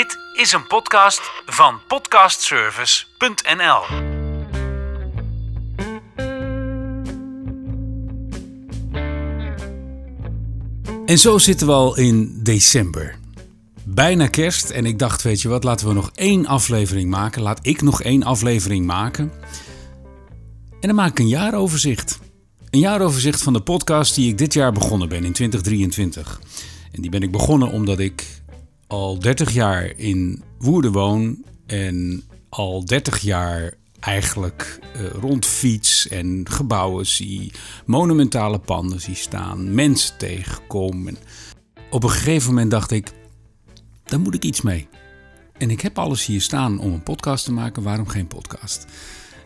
Dit is een podcast van podcastservice.nl. En zo zitten we al in december. Bijna kerst en ik dacht, weet je wat, laten we nog één aflevering maken. Laat ik nog één aflevering maken. En dan maak ik een jaaroverzicht. Een jaaroverzicht van de podcast die ik dit jaar begonnen ben in 2023. En die ben ik begonnen omdat ik al 30 jaar in Woerden woon en al 30 jaar eigenlijk uh, rondfiets en gebouwen zie, monumentale panden zie staan, mensen tegenkom. En op een gegeven moment dacht ik, daar moet ik iets mee. En ik heb alles hier staan om een podcast te maken, waarom geen podcast?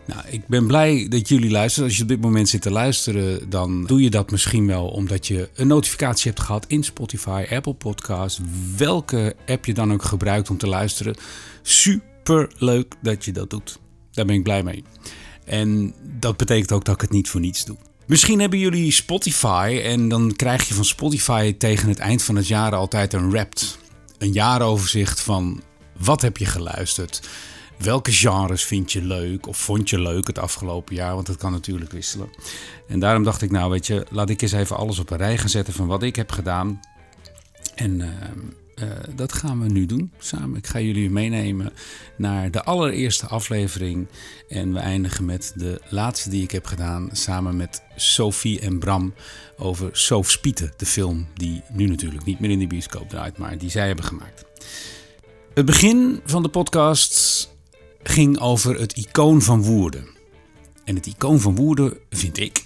Nou, ik ben blij dat jullie luisteren. Als je op dit moment zit te luisteren, dan doe je dat misschien wel omdat je een notificatie hebt gehad in Spotify, Apple Podcasts, welke app je dan ook gebruikt om te luisteren. Super leuk dat je dat doet. Daar ben ik blij mee. En dat betekent ook dat ik het niet voor niets doe. Misschien hebben jullie Spotify en dan krijg je van Spotify tegen het eind van het jaar altijd een Wrapped. Een jaaroverzicht van wat heb je geluisterd welke genres vind je leuk of vond je leuk het afgelopen jaar? Want dat kan natuurlijk wisselen. En daarom dacht ik, nou weet je, laat ik eens even alles op een rij gaan zetten van wat ik heb gedaan. En uh, uh, dat gaan we nu doen samen. Ik ga jullie meenemen naar de allereerste aflevering. En we eindigen met de laatste die ik heb gedaan samen met Sophie en Bram over Sof Spieten, de film die nu natuurlijk niet meer in de bioscoop draait, maar die zij hebben gemaakt. Het begin van de podcast ging over het icoon van Woerden. En het icoon van Woerden vind ik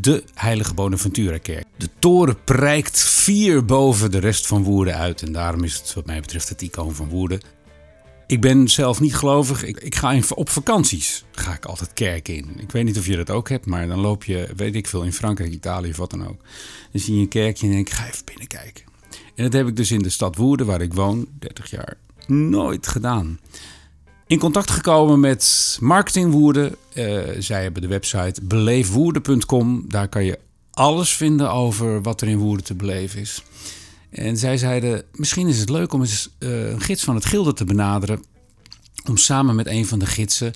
de Heilige Bonaventura-kerk. De toren prijkt vier boven de rest van Woerden uit. En daarom is het wat mij betreft het icoon van Woerden. Ik ben zelf niet gelovig. Ik, ik ga op vakanties. Ga ik altijd kerk in. Ik weet niet of je dat ook hebt, maar dan loop je, weet ik veel, in Frankrijk, Italië of wat dan ook. Dan zie je een kerkje en denk ik, ga even binnenkijken. En dat heb ik dus in de stad Woerden, waar ik woon, 30 jaar, nooit gedaan in contact gekomen met Marketing Woerden. Uh, zij hebben de website beleefwoerden.com. Daar kan je alles vinden over wat er in Woerden te beleven is. En zij zeiden: Misschien is het leuk om eens uh, een gids van het Gilde te benaderen. Om samen met een van de gidsen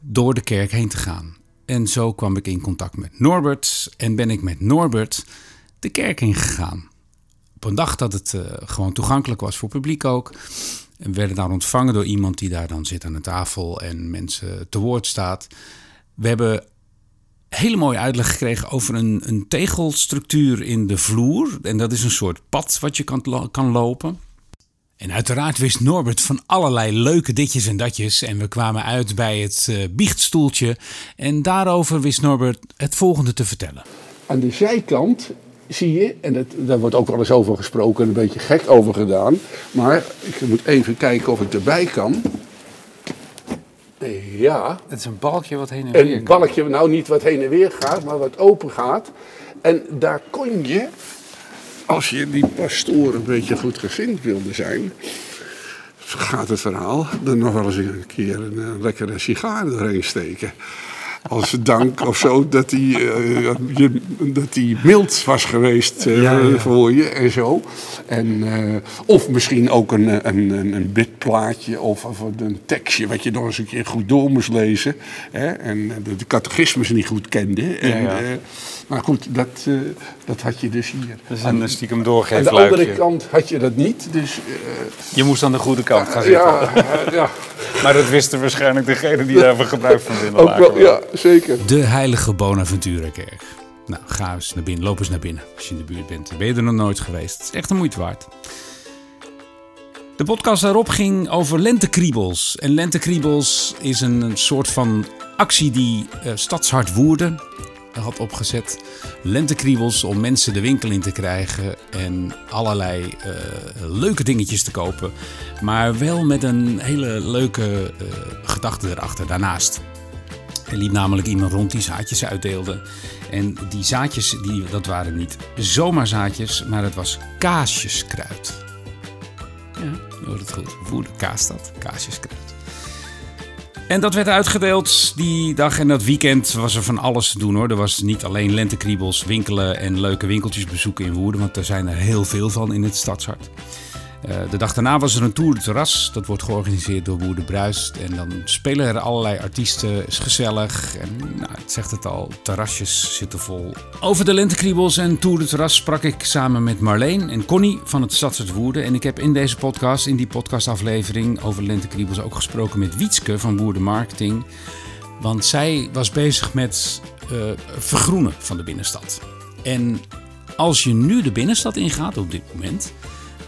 door de kerk heen te gaan. En zo kwam ik in contact met Norbert. En ben ik met Norbert de kerk ingegaan. Op een dag dat het uh, gewoon toegankelijk was voor publiek ook. En werden daar ontvangen door iemand die daar dan zit aan de tafel en mensen te woord staat. We hebben hele mooie uitleg gekregen over een, een tegelstructuur in de vloer. En dat is een soort pad wat je kan, kan lopen. En uiteraard wist Norbert van allerlei leuke ditjes en datjes. En we kwamen uit bij het uh, biechtstoeltje. En daarover wist Norbert het volgende te vertellen. Aan de zijkant zie je, en dat, daar wordt ook wel eens over gesproken en een beetje gek over gedaan. Maar ik moet even kijken of ik erbij kan. Ja. Het is een balkje wat heen en weer gaat. Een balkje, nou niet wat heen en weer gaat, maar wat open gaat. En daar kon je, als je die pastoor een beetje goed gezind wilde zijn, gaat het verhaal, dan nog wel eens een keer een, een eh, lekkere sigaar erin steken als dank of zo dat hij, uh, dat hij mild was geweest uh, voor je en zo. En, uh, of misschien ook een, een, een bidplaatje of, of, een tekstje wat je nog eens een keer goed door moest lezen. Hè? En de, de catechismus niet goed kende. En, ja, maar goed, dat, dat had je dus hier. Dat is een stiekem doorgeven. Aan de andere kant had je dat niet. Dus, je moest aan de goede kant gaan zitten. Ja, ja. maar dat wisten waarschijnlijk degene die daar gebruik van willen maken. Wel, ja, zeker. De Heilige Bonaventura-kerk. Nou, ga eens naar binnen. Loop eens naar binnen als je in de buurt bent. Ben je er nog nooit geweest? Het is echt een moeite waard. De podcast daarop ging over lentekriebels. En lentekriebels is een soort van actie die uh, Stadshart Woerden had opgezet. Lentekriebels om mensen de winkel in te krijgen en allerlei uh, leuke dingetjes te kopen. Maar wel met een hele leuke uh, gedachte erachter daarnaast. Er liep namelijk iemand rond die zaadjes uitdeelde. En die zaadjes, die, dat waren niet zomaar zaadjes, maar het was kaasjeskruid. Ja, je hoort het goed. Voerde kaasstad, kaasjeskruid. En dat werd uitgedeeld die dag en dat weekend was er van alles te doen hoor. Er was niet alleen lentekriebels, winkelen en leuke winkeltjes bezoeken in Woerden, want er zijn er heel veel van in het stadshart. Eh, de dag daarna was er een Tour de Terras. Dat wordt georganiseerd door Woerde Bruist. En dan spelen er allerlei artiesten. Is gezellig. En nou, het zegt het al, terrasjes zitten vol. Over de lentekriebels en Tour de Terras sprak ik samen met Marleen en Connie van het Stadshart Woerden. En ik heb in deze podcast, in die podcastaflevering over lentekriebels ook gesproken met Wietske van Woerden Marketing. Want zij was bezig met uh, vergroenen van de binnenstad. En als je nu de binnenstad ingaat op dit moment,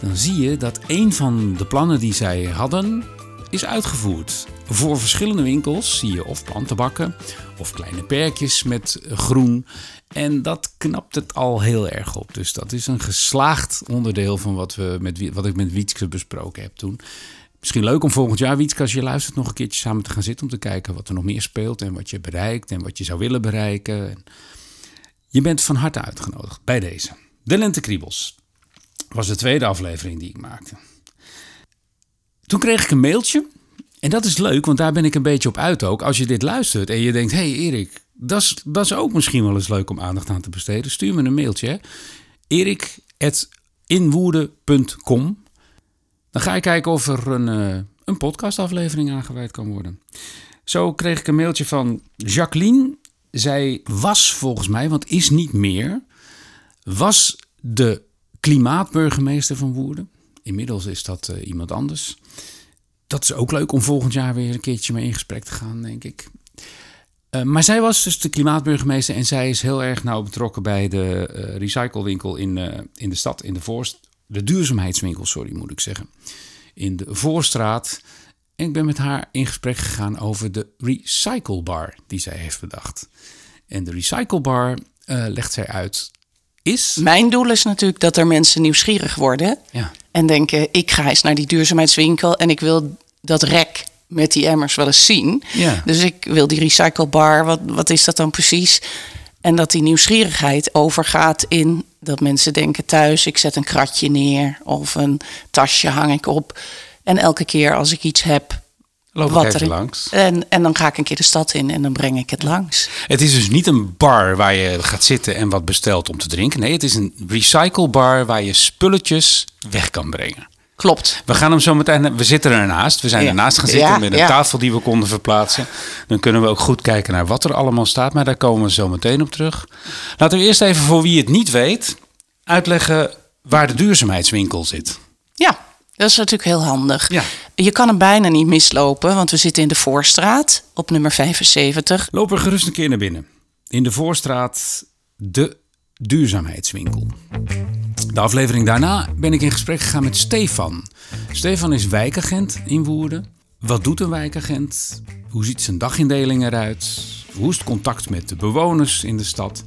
dan zie je dat een van de plannen die zij hadden is uitgevoerd. Voor verschillende winkels zie je of plantenbakken of kleine perkjes met groen. En dat knapt het al heel erg op. Dus dat is een geslaagd onderdeel van wat, we met, wat ik met Wietske besproken heb toen. Misschien leuk om volgend jaar, Wietske, als je luistert, nog een keertje samen te gaan zitten om te kijken wat er nog meer speelt en wat je bereikt en wat je zou willen bereiken. Je bent van harte uitgenodigd bij deze. De Lentekriebels was de tweede aflevering die ik maakte. Toen kreeg ik een mailtje. En dat is leuk, want daar ben ik een beetje op uit ook. Als je dit luistert en je denkt: hé hey Erik, dat is, dat is ook misschien wel eens leuk om aandacht aan te besteden. Stuur me een mailtje. erik.inwoede.com Dan ga ik kijken of er een, uh, een podcastaflevering aangeweid kan worden. Zo kreeg ik een mailtje van Jacqueline. Zij was volgens mij, want is niet meer, was de klimaatburgemeester van Woerden. Inmiddels is dat uh, iemand anders. Dat is ook leuk om volgend jaar weer een keertje mee in gesprek te gaan, denk ik. Uh, maar zij was dus de klimaatburgemeester en zij is heel erg nauw betrokken bij de uh, recyclewinkel in, in de stad, in de voorst, de duurzaamheidswinkel, sorry moet ik zeggen, in de Voorstraat. En ik ben met haar in gesprek gegaan over de recyclebar die zij heeft bedacht. En de recyclebar legt zij uit is? Mijn doel is natuurlijk dat er mensen nieuwsgierig worden. Ja. En denken, ik ga eens naar die duurzaamheidswinkel en ik wil dat rek met die emmers wel eens zien. Ja. Dus ik wil die recyclebar, wat, wat is dat dan precies? En dat die nieuwsgierigheid overgaat in dat mensen denken thuis, ik zet een kratje neer of een tasje hang ik op. En elke keer als ik iets heb Loop wat ik even langs. En, en dan ga ik een keer de stad in en dan breng ik het langs. Het is dus niet een bar waar je gaat zitten en wat bestelt om te drinken. Nee, het is een recyclebar waar je spulletjes weg kan brengen. Klopt. We gaan hem zo meteen. We zitten ernaast. We zijn ernaast gaan zitten met een tafel die we konden verplaatsen. Dan kunnen we ook goed kijken naar wat er allemaal staat. Maar daar komen we zo meteen op terug. Laten we eerst even voor wie het niet weet uitleggen waar de duurzaamheidswinkel zit. Dat is natuurlijk heel handig. Ja. Je kan hem bijna niet mislopen, want we zitten in de Voorstraat op nummer 75. Loop er gerust een keer naar binnen. In de Voorstraat, de duurzaamheidswinkel. De aflevering daarna ben ik in gesprek gegaan met Stefan. Stefan is wijkagent in Woerden. Wat doet een wijkagent? Hoe ziet zijn dagindeling eruit? Hoe is het contact met de bewoners in de stad?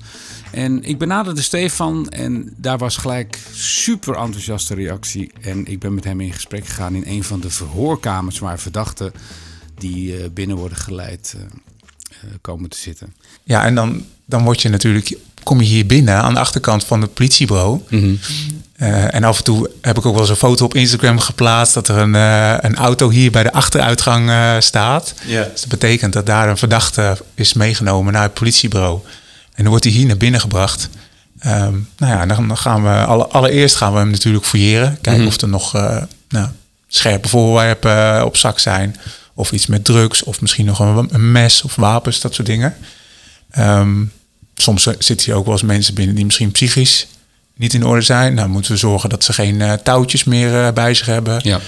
En ik benaderde Stefan en daar was gelijk super enthousiaste reactie. En ik ben met hem in gesprek gegaan in een van de verhoorkamers waar verdachten die uh, binnen worden geleid uh, uh, komen te zitten. Ja, en dan, dan word je natuurlijk, kom je hier binnen aan de achterkant van het politiebureau. Mm en af en toe heb ik ook wel eens een foto op Instagram geplaatst dat er een, een auto hier bij de achteruitgang staat. Yeah. Dus dat betekent dat daar een verdachte is meegenomen naar het politiebureau. En dan wordt hij hier naar binnen gebracht. Um, nou ja, dan gaan we alle, allereerst gaan we hem natuurlijk fouilleren. Kijken mhm. of er nog uh, nou, scherpe voorwerpen uh, op zak zijn. Of iets met drugs. Of misschien nog een, een mes of wapens, dat soort dingen. Um, soms zitten hier ook wel eens mensen binnen die misschien psychisch niet in orde zijn. Nou moeten we zorgen dat ze geen uh, touwtjes meer bij zich hebben. Ja.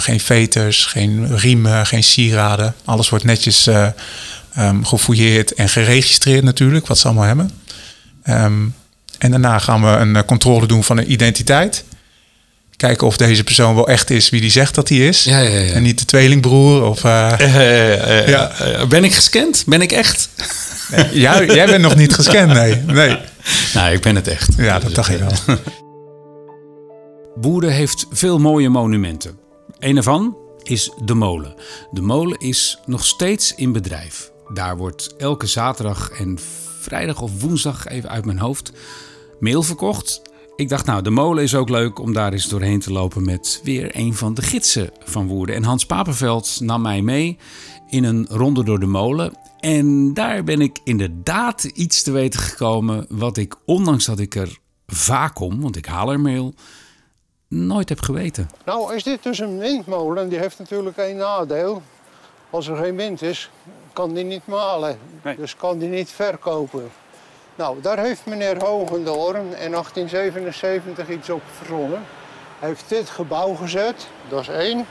geen veters, geen riemen, geen sieraden. Alles wordt netjes um, gefouilleerd en geregistreerd natuurlijk, wat ze allemaal hebben. Um, en daarna gaan we een eh, controle doen van de identiteit. Kijken of deze persoon wel echt is wie die zegt dat hij is. Ja, ja, ja. En niet de tweelingbroer. Of, uh, ja. Ben ik gescand? Ben ik echt? Nee, jij, jij bent nog niet gescand, nee. nee. Nou, ik ben het echt. Ja, dat dacht ik wel. Boeren heeft veel mooie monumenten. Een daarvan is de molen. De molen is nog steeds in bedrijf. Daar wordt elke zaterdag en vrijdag of woensdag, even uit mijn hoofd, mail verkocht. Ik dacht, nou, de molen is ook leuk om daar eens doorheen te lopen met weer een van de gidsen van Woerden. En Hans Papenveld nam mij mee in een ronde door de molen. En daar ben ik inderdaad iets te weten gekomen wat ik, ondanks dat ik er vaak kom, want ik haal er mail, nooit heb geweten. Nou, is dit dus een windmolen? Die heeft natuurlijk één nadeel. Als er geen wind is, kan die niet malen. Dus kan die niet verkopen. Nou, daar heeft meneer Hogendoorn in 1877 iets op verzonnen. Hij heeft dit gebouw gezet, dat is één.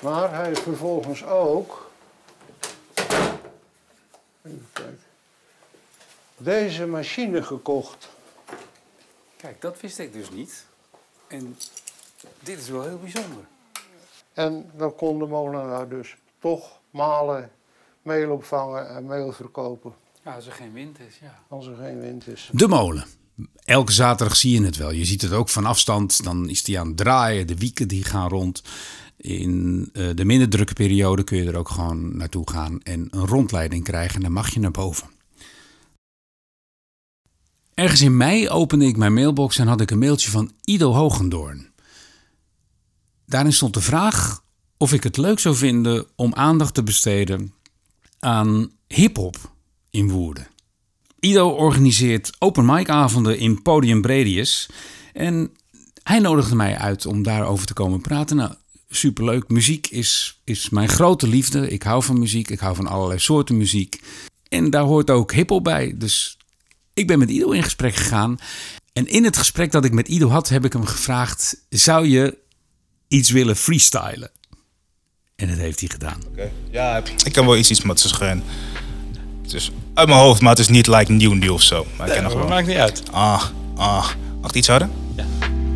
Maar hij heeft vervolgens ook. Deze machine gekocht. Kijk, dat wist ik dus niet. En dit is wel heel bijzonder. En dan kon de molenaar dus toch malen, meel opvangen en meel verkopen. Ja, als er geen wind is, ja. Als er geen wind is. De molen. Elke zaterdag zie je het wel. Je ziet het ook van afstand. Dan is die aan het draaien. De wieken die gaan rond. In uh, de minder drukke periode kun je er ook gewoon naartoe gaan en een rondleiding krijgen. En dan mag je naar boven. Ergens in mei opende ik mijn mailbox en had ik een mailtje van Ido Hogendoorn. Daarin stond de vraag of ik het leuk zou vinden om aandacht te besteden aan hip-hop in Woerden. Ido organiseert open mic avonden in Podium Bredius en hij nodigde mij uit om daarover te komen praten. Nou, superleuk. Muziek is, is mijn grote liefde. Ik hou van muziek. Ik hou van allerlei soorten muziek. En daar hoort ook hiphop bij. Dus ik ben met Ido in gesprek gegaan. En in het gesprek dat ik met Ido had, heb ik hem gevraagd: zou je iets willen freestylen? En dat heeft hij gedaan. Okay. Ja, ik kan wel iets, iets met ze schijn. Het is uit mijn hoofd, maar het is niet like nieuw nieuw of zo. Maar ik ken nog wel. maakt niet uit. Ah, ah. Mag iets harder? Ja.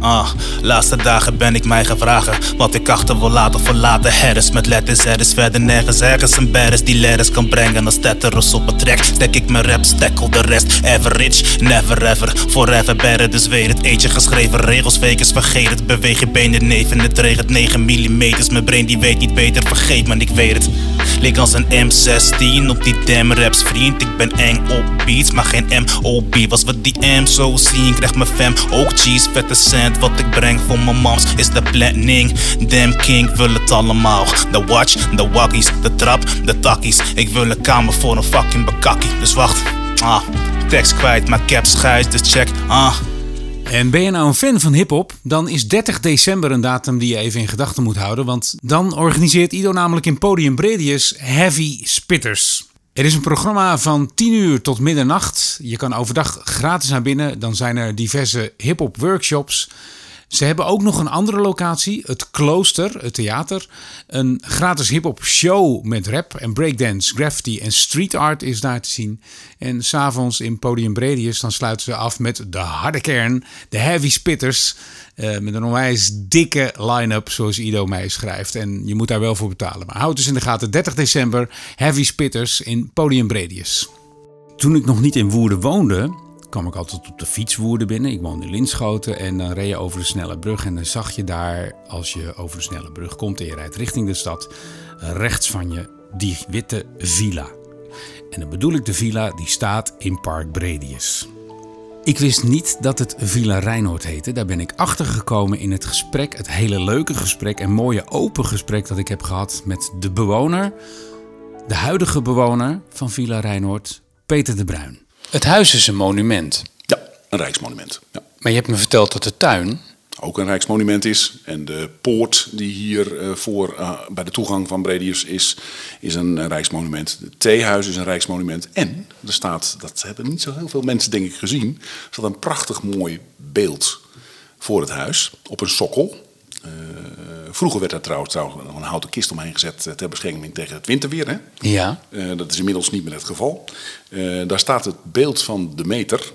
Ah, laatste dagen ben ik mij gevragen wat ik achter wil laten verlaten. Herres met letters, er is verder nergens ergens een berres die letters kan brengen. Als tetterus op het trek, stek ik mijn rap, stekkel de rest. Average, never ever, forever better. Dus weet het, eetje geschreven regels, fakers vergeet het. Beweeg je benen neven, het regent 9 mm. Mijn brain die weet niet beter, vergeet man, ik weet het. Lik als een M16 op die damn raps, vriend. Ik ben eng op beats, maar geen MOB. Was wat die M zo zien, krijg mijn fam ook cheese, vette cent wat ik breng voor mijn moms is de planning. Damn king wil het allemaal. De watch, de waggies, de trap, de takkies. Ik wil een kamer voor een fucking bakakkie. Dus wacht, ah, tekst kwijt, maar cap schuis, dus check, ah. En ben je nou een fan van hip-hop? Dan is 30 december een datum die je even in gedachten moet houden. Want dan organiseert Ido namelijk in Podium Bredius Heavy Spitters. Er is een programma van 10 uur tot middernacht. Je kan overdag gratis naar binnen. Dan zijn er diverse hip-hop workshops. Ze hebben ook nog een andere locatie, het Klooster, het theater. Een gratis hip-hop show met rap en breakdance, graffiti en street art is daar te zien. En s'avonds in Podium Bredius dan sluiten ze af met de harde kern, de heavy spitters. Uh, met een onwijs dikke line-up, zoals Ido mij schrijft. En je moet daar wel voor betalen. Maar houd dus in de gaten, 30 december, heavy spitters in Podium Bredius. Toen ik nog niet in Woerden woonde, kwam ik altijd op de fietswoerden binnen. Ik woonde in Linschoten en dan reed je over de snelle brug. En dan zag je daar, als je over de snelle brug komt en je rijdt richting de stad, rechts van je die witte villa. En dan bedoel ik de villa die staat in Park Bredius. Ik wist niet dat het Villa Rijnoord heette. Daar ben ik achter gekomen in het gesprek, het hele leuke gesprek en mooie open gesprek dat ik heb gehad met de bewoner, de huidige bewoner van Villa Rijnoord, Peter de Bruin. Het huis is een monument. Ja, een rijksmonument. Ja. Maar je hebt me verteld dat de tuin ook een rijksmonument is. En de poort die hier uh, voor, uh, bij de toegang van Bredius is, is een, een rijksmonument. Het theehuis is een rijksmonument. En er staat, dat hebben niet zo heel veel mensen denk ik gezien, er staat een prachtig mooi beeld voor het huis op een sokkel. Uh, vroeger werd er trouwens, trouwens een houten kist omheen gezet ter bescherming tegen het winterweer. Hè? Ja. dat is inmiddels niet meer het geval. daar staat het beeld van de meter.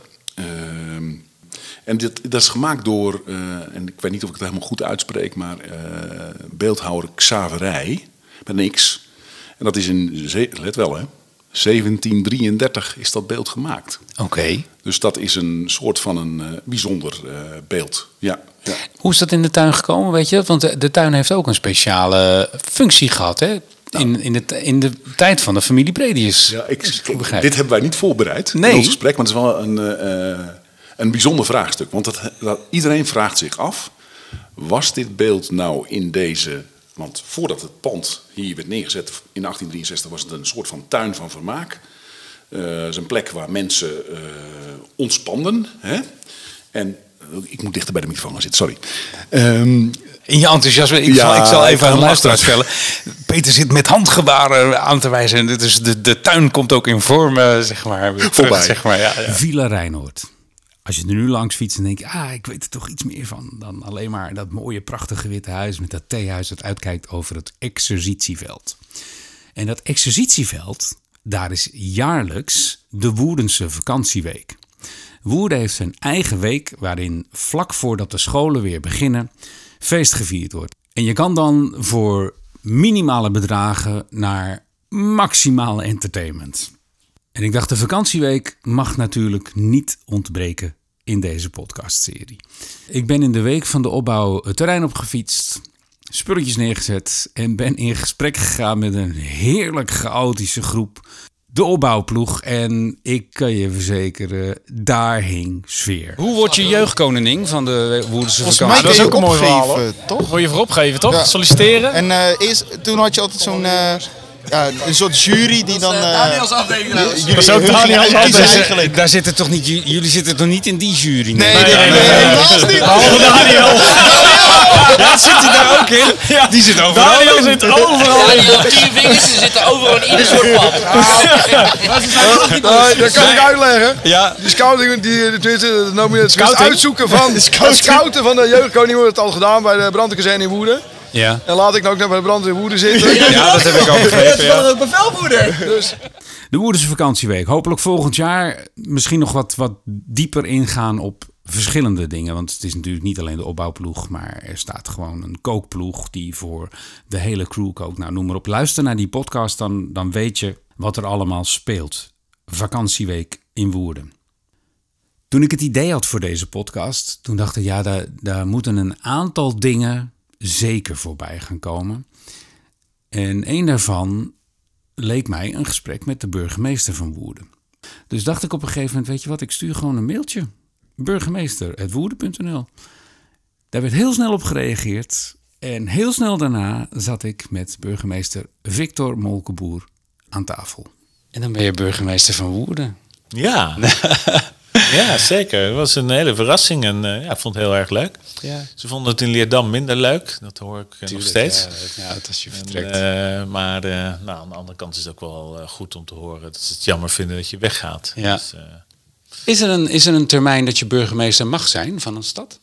En dit, dat is gemaakt door, en ik weet niet of ik het helemaal goed uitspreek, maar beeldhouwer Xaverij, met niks. En dat is in, let wel hè, 1733 is dat beeld gemaakt. Oké. Dus dat is een soort van een bijzonder beeld. Ja, ja, Hoe is dat in de tuin gekomen, weet je? Want de, de tuin heeft ook een speciale functie gehad, hè? Nou. In, in, de, in de tijd van de familie Bredius. Ja, ik, ik dit hebben wij niet voorbereid nee. in ons gesprek, maar het is wel een een bijzonder vraagstuk. Want dat, dat, iedereen vraagt zich af: was dit beeld nou in deze Want voordat het pand hier werd neergezet in 1863 was het een soort van tuin van vermaak. Uh, het is een plek waar mensen uh, ontspanden. Hè? En ik moet dichter bij de microfoon gaan zitten, sorry. Um, in je enthousiasme. Ik, zal, ik zal even aan de luisteraar stellen. Peter zit met handgebaren aan te wijzen. Dus de, de tuin komt ook in vorm, uh, zeg maar. Voorbij. zeg maar ja, ja. Villa Rijnhoord. Als je er nu langs fietst en denk je, ah, ik weet er toch iets meer van dan alleen maar dat mooie, prachtige witte huis met dat theehuis dat uitkijkt over het exercitieveld. En dat exercitieveld, daar is jaarlijks de Woerdense vakantieweek. Woerden heeft zijn eigen week waarin vlak voordat de scholen weer beginnen feest gevierd wordt. En je kan dan voor minimale bedragen naar maximale entertainment. En ik dacht, de vakantieweek mag natuurlijk niet ontbreken in deze podcastserie. Ik ben in de week van de opbouw het terrein opgefietst, spulletjes neergezet en ben in gesprek gegaan met een heerlijk chaotische groep de opbouwploeg. En ik kan je verzekeren, daar hing sfeer. Hoe word je jeugdkoningin van de Woerdense vakantie? Dat is ook een mooi verhaal, toch? Word je voor opgeven, toch? Solliciteren. En uh, eerst, toen had je altijd zo'n... Uh, ja, een soort jury die dan. Uh, Daniels afdeling. Jullie zo Daniels afdeling. Daar zitten toch niet, jullie zitten toch niet in die jury? Nee, nee, nee, nee, helaas niet. Behalve Daniel. Ja, zit hij daar ook in? Ja. Die zit overal Daniel in. zit overal in. Ja, tien vingers zitten overal in ieder soort pad. Dat kan ik uitleggen. Ja. Die scouting, die, tenminste, het uitzoeken van, de scouten van de jeugdkoning wordt het al gedaan bij de brandkazerne in Woerden. Ja. En laat ik nou ook nog bij de brand in Woerden zitten. Ja, dat heb ik al begrepen. Dat is ook bevelvoerder. Dus. De Woerdense vakantieweek. Hopelijk volgend jaar misschien nog wat, wat dieper ingaan op verschillende dingen. Want het is natuurlijk niet alleen de opbouwploeg, maar er staat gewoon een kookploeg die voor de hele crew kookt. Nou, noem maar op. Luister naar die podcast, dan, dan weet je wat er allemaal speelt. Vakantieweek in Woerden. Toen ik het idee had voor deze podcast, toen dacht ik, ja, daar, daar moeten een aantal dingen zeker voorbij gaan komen. En een daarvan leek mij een gesprek met de burgemeester van Woerden. Dus dacht ik op een gegeven moment, weet je wat, ik stuur gewoon een mailtje. Burgemeester.woerden.nl Daar werd heel snel op gereageerd. En heel snel daarna zat ik met burgemeester Victor Molkeboer aan tafel. En dan ben je burgemeester van Woerden. Ja. Ja, zeker. Het was een hele verrassing en uh, ja, ik vond het heel erg leuk. Ja. Ze vonden het in Leerdam minder leuk, dat hoor ik uh, nog steeds. Ja, ja, dat als je vertrekt. En, uh, maar nou, aan de andere kant is het ook wel goed om te horen dat ze het jammer vinden dat je weggaat. Ja. Dus, is, er een, is er een termijn dat je burgemeester mag zijn van een stad?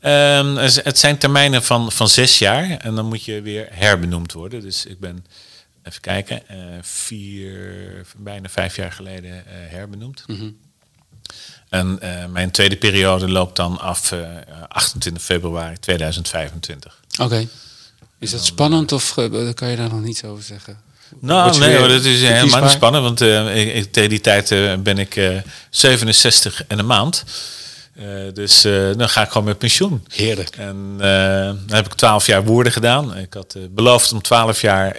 Um, het zijn termijnen van, van zes jaar en dan moet je weer herbenoemd worden. Dus ik ben, even kijken, vier, bijna vijf jaar geleden herbenoemd. Mm -hmm. En uh, mijn tweede periode loopt dan af uh, 28 februari 2025. Oké. Okay. Is dat spannend of kan je daar nog niets over zeggen? Nou, nee hoor, dat is helemaal niet spannend. Want uh, ik, tegen die tijd ben ik 67 en een maand. dus dan ga ik gewoon met pensioen. Heerlijk. En dan heb ik 12 jaar woorden gedaan. Ik had beloofd om 12 jaar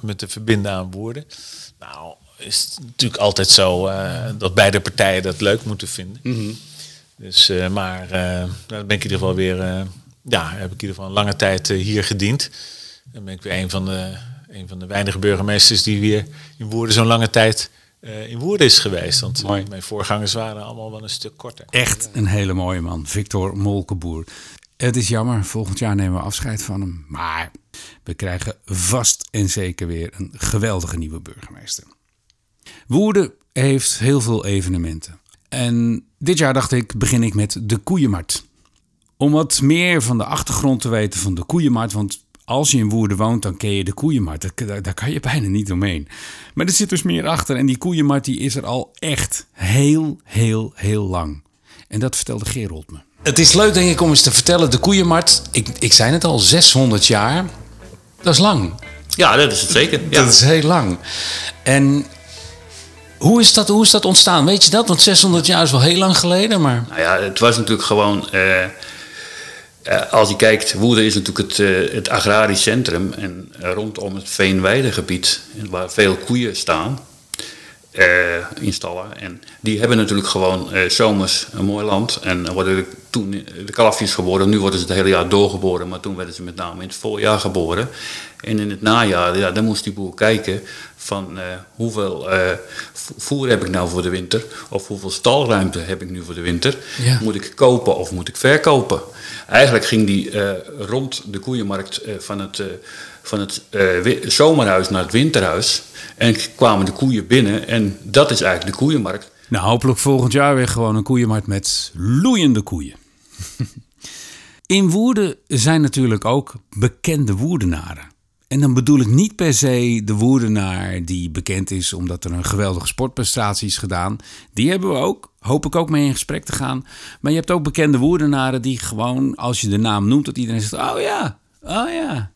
me te verbinden aan woorden. Nou, is natuurlijk altijd zo uh, dat beide partijen dat leuk moeten vinden. Mhm. Dus, uh, maar uh, dan ben ik in ieder geval weer, ja, heb ik in ieder geval een lange tijd hier gediend. Dan ben ik weer een van de, een van de weinige burgemeesters die weer in Woerden zo'n lange tijd in Woerden is geweest. Want Mooi. mijn voorgangers waren allemaal wel een stuk korter. Echt een hele mooie man, Victor Molkenboer. Het is jammer, volgend jaar nemen we afscheid van hem. Maar we krijgen vast en zeker weer een geweldige nieuwe burgemeester. Woerden heeft heel veel evenementen. En dit jaar dacht ik, begin ik met de Koeienmarkt. Om wat meer van de achtergrond te weten van de Koeienmarkt, want als je in Woerden woont, dan ken je de Koeienmarkt. Daar, daar kan je bijna niet omheen. Maar er zit dus meer achter en die Koeienmarkt die is er al echt heel, heel, heel lang. En dat vertelde Gerold me. Het is leuk denk ik om eens te vertellen, de Koeienmarkt, ik, ik zei het al, 600 jaar, dat is lang. Ja, dat is het zeker. Ja. Dat is heel lang. En hoe is, dat, hoe is dat ontstaan? Weet je dat? Want 600 jaar is wel heel lang geleden, maar... Nou ja, het was natuurlijk gewoon... Uh, als je kijkt, Woerden is natuurlijk het, uh, het agrarisch centrum. En rondom het veenweidegebied, waar veel koeien staan... installen. En die hebben natuurlijk gewoon zomers een mooi land. En worden toen de kalfjes geboren. Nu worden ze het hele jaar doorgeboren. Maar toen werden ze met name in het voorjaar geboren. En in het najaar, ja, dan moest die boer kijken van hoeveel voer heb ik nou voor de winter? Of hoeveel stalruimte heb ik nu voor de winter? Moet ik kopen of moet ik verkopen? Eigenlijk ging die rond de koeienmarkt van het van het uh, zomerhuis naar het winterhuis. En kwamen de koeien binnen. En dat is eigenlijk de koeienmarkt. Nou, hopelijk volgend jaar weer gewoon een koeienmarkt met loeiende koeien. In Woerden zijn natuurlijk ook bekende Woerdenaren. En dan bedoel ik niet per se de Woerdenaar die bekend is omdat er een geweldige sportprestatie is gedaan. Die hebben we ook. Hoop ik ook mee in gesprek te gaan. Maar je hebt ook bekende Woerdenaren die gewoon, als je de naam noemt, dat iedereen zegt: Oh ja, oh ja,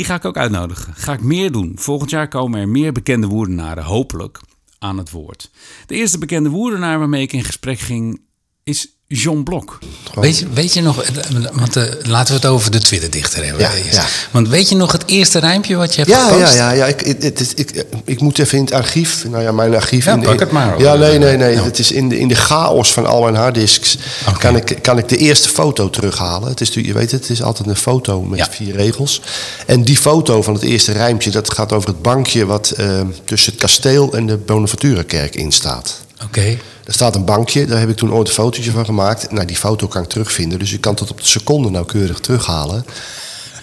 die ga ik ook uitnodigen. Ga ik meer doen. Volgend jaar komen er meer bekende woordenaren, hopelijk, aan het woord. De eerste bekende woordenaar waarmee ik in gesprek ging is John Blok. Weet je, weet je nog, want uh, laten we het over de Twitter-dichter hebben. Ja, ja, Want weet je nog het eerste rijmpje wat je hebt ja, gepost? Ja, ja, ja. Ik, ik, ik, ik, moet even in het archief. Nou ja, mijn archief. Ja, in, pak het maar. Ja, nee, nee, nee. Het is in de, in de chaos van al mijn harddisks okay. kan, ik, kan ik de eerste foto terughalen. Het is, je weet het, het is altijd een foto met vier regels. En die foto van het eerste rijmpje, dat gaat over het bankje wat uh, tussen het kasteel en de Bonaventura-kerk in staat. Oké. Er staat een bankje, daar heb ik toen ooit een fotootje van gemaakt. Nou, die foto kan ik terugvinden, dus ik kan tot op de seconde nauwkeurig terughalen.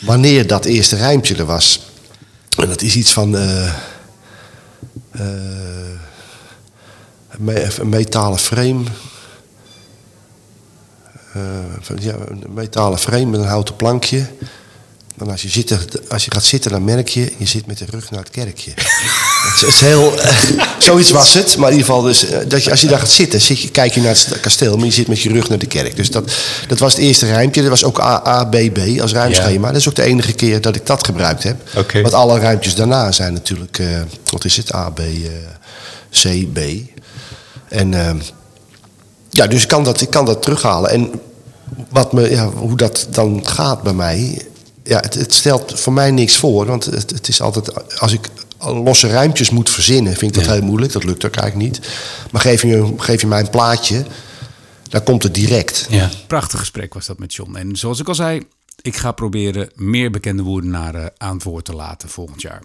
Wanneer dat eerste rijmpje er was. En dat is iets van. Uh, uh, een metalen frame. Uh, ja, een metalen frame met een houten plankje. Dan als je, zit, als je gaat zitten, dan merk je, je zit met de rug naar het kerkje. Het, is, heel, zoiets was het. Maar in ieder geval, dus, dat je, als je daar gaat zitten, zit je, kijk je naar het kasteel, maar je zit met je rug naar de kerk. Dus dat, dat was het eerste rijmpje. Dat was ook AABB als ruimschema. Dat is ook de enige keer dat ik dat gebruikt heb. Okay. Want alle ruimtjes daarna zijn natuurlijk, uh, wat is het, A, B, uh, C, B. En uh, ja, dus ik kan dat, ik kan dat terughalen. En wat me, ja, hoe dat dan gaat bij mij ja, het, het, stelt voor mij niks voor. Want het, het, is altijd, als ik losse ruimtjes moet verzinnen, vind ik dat heel moeilijk. Dat lukt ook eigenlijk niet. Maar geef je, geef je mij een plaatje, dan komt het direct. Ja. Prachtig gesprek was dat met John. En zoals ik al zei, ik ga proberen meer bekende woordenaren aan het woord te laten volgend jaar.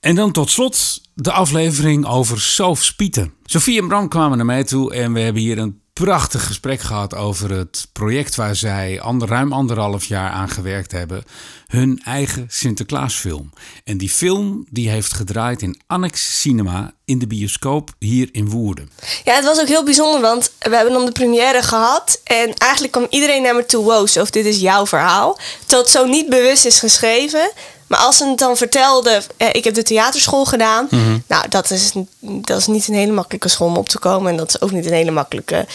En dan tot slot de aflevering over Sof Spieten. Sofie en Bram kwamen naar mij toe en we hebben hier een prachtig gesprek gehad over het project waar zij ander, ruim anderhalf jaar aan gewerkt hebben. Hun eigen Sinterklaasfilm. En die film die heeft gedraaid in Annex Cinema in de bioscoop hier in Woerden. Ja, het was ook heel bijzonder, want we hebben dan de première gehad. En eigenlijk kwam iedereen naar me toe, wow, of dit is jouw verhaal. Het zo niet bewust is geschreven. Maar als ze het dan vertelde, eh, ik heb de theaterschool gedaan. Mhm. Nou, dat is, dat is niet een hele makkelijke school om op te komen. En dat is ook niet een hele makkelijke,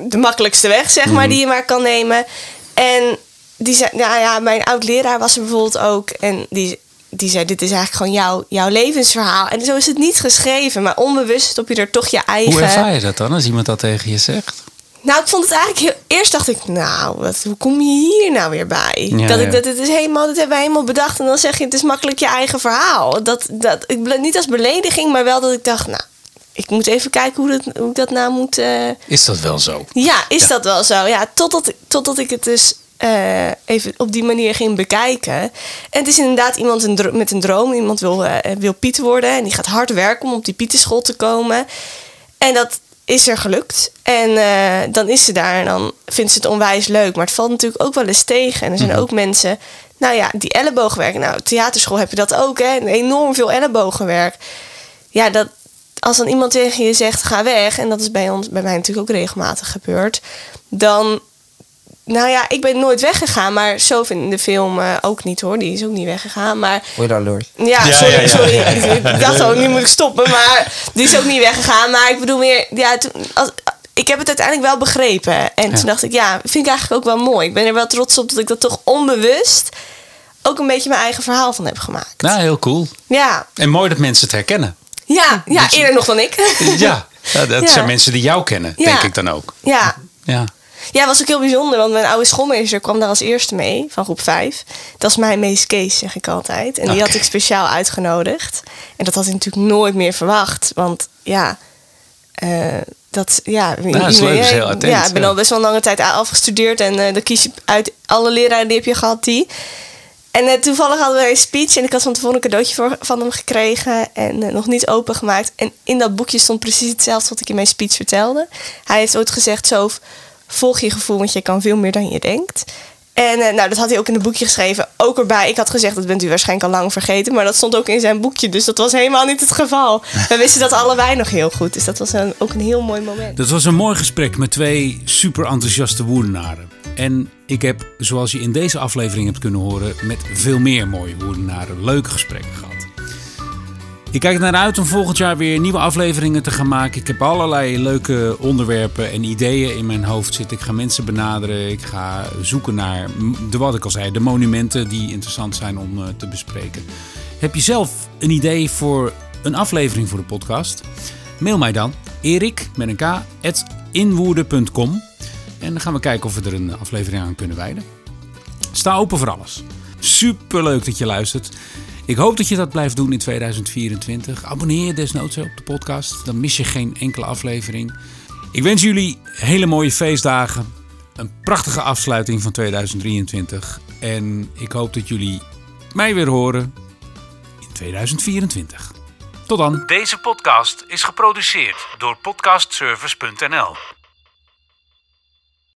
de makkelijkste weg, zeg maar, Mhm. die je maar kan nemen. En die zei, nou ja, mijn oud-leraar was er bijvoorbeeld ook. En die, die zei, dit is eigenlijk gewoon jouw, jouw levensverhaal. En zo is het niet geschreven, maar onbewust stop je er toch je eigen... Hoe ervaar je dat dan als iemand dat tegen je zegt? Nou, ik vond het eigenlijk heel... Eerst dacht ik, nou, wat, hoe kom je hier nou weer bij? Ja, dat ja. ik dat het is helemaal, dat hebben wij helemaal bedacht. En dan zeg je, het is makkelijk je eigen verhaal. Dat, dat, ik, niet als belediging, maar wel dat ik dacht, nou, ik moet even kijken hoe, dat, hoe ik dat nou moet... eh, Is dat wel zo? ja, is dat wel zo? Ja, totdat, totdat ik het dus eh, even op die manier ging bekijken. En het is inderdaad iemand een met een droom. Iemand wil, eh, wil Piet worden. En die gaat hard werken om op die Pietenschool te komen. En dat is er gelukt. En eh, dan is ze daar en dan vindt ze het onwijs leuk. Maar het valt natuurlijk ook wel eens tegen. En er zijn Mhm. ook mensen, nou ja, die ellebogenwerk. Nou, theaterschool heb je dat ook, hè? Enorm veel ellebogenwerk. Ja, dat, als dan iemand tegen je zegt, ga weg. En dat is bij, ons, bij mij natuurlijk ook regelmatig gebeurd. Dan, nou ja, ik ben nooit weggegaan. Maar zo in de film eh, ook niet hoor. Die is ook niet weggegaan. Maar Spoiler alert. ja, Ja, sorry, ja, ja. sorry. Ik dacht al, nu moet ik stoppen. Maar die is ook niet weggegaan. Maar ik bedoel meer, ja, toen, als, ik heb het uiteindelijk wel begrepen. En Ja. toen dacht ik, ja, vind ik eigenlijk ook wel mooi. Ik ben er wel trots op dat ik dat toch onbewust ook een beetje mijn eigen verhaal van heb gemaakt. Nou, heel cool. Ja, En mooi dat mensen het herkennen. ja, ja eerder nog dan ik. Ja, ja, dat Ja. zijn mensen die jou kennen, Ja. denk ik dan ook. Ja, Ja. Ja, was ook heel bijzonder, want mijn oude schoolmeester kwam daar als eerste mee, van groep 5. Dat is mijn meest Kees, zeg ik altijd. En die had ik speciaal uitgenodigd. En dat had ik natuurlijk nooit meer verwacht, want ja... Uh, dat, ja, nou, dat is leuk, is heel attent, ja, ik ben al best wel een lange tijd afgestudeerd en uh, dan kies je uit alle leraren die heb je gehad die. En uh, toevallig hadden we een speech en ik had van tevoren een cadeautje voor, van hem gekregen en uh, nog niet opengemaakt. En in dat boekje stond precies hetzelfde wat ik in mijn speech vertelde. Hij heeft ooit gezegd, zo volg je gevoel, want je kan veel meer dan je denkt. En uh, nou, dat had hij ook in het boekje geschreven. Ook erbij, ik had gezegd, dat bent u waarschijnlijk al lang vergeten. Maar dat stond ook in zijn boekje, dus dat was helemaal niet het geval. We wisten dat allebei nog heel goed. Dus dat was een, ook een heel mooi moment. Dat was een mooi gesprek met twee super enthousiaste woerdenaren. En ik heb, zoals je in deze aflevering hebt kunnen horen, met veel meer mooie woerdenaren leuke gesprekken gehad. Ik kijk naar uit om volgend jaar weer nieuwe afleveringen te gaan maken. Ik heb allerlei leuke onderwerpen en ideeën in mijn hoofd zitten. Ik ga mensen benaderen. Ik ga zoeken naar, de, wat ik al zei, de monumenten die interessant zijn om uh, te bespreken. Heb je zelf een idee voor een aflevering voor de podcast? Mail mij dan erik met een k inwoerde.com en dan gaan we kijken of we er een aflevering aan kunnen wijden. Sta open voor alles. Super leuk dat je luistert. Ik hoop dat je dat blijft doen in 2024. Abonneer je desnoods op de podcast, dan mis je geen enkele aflevering. Ik wens jullie hele mooie feestdagen, een prachtige afsluiting van 2023 en ik hoop dat jullie mij weer horen in 2024. Tot dan. Deze podcast is geproduceerd door podcastservice.nl.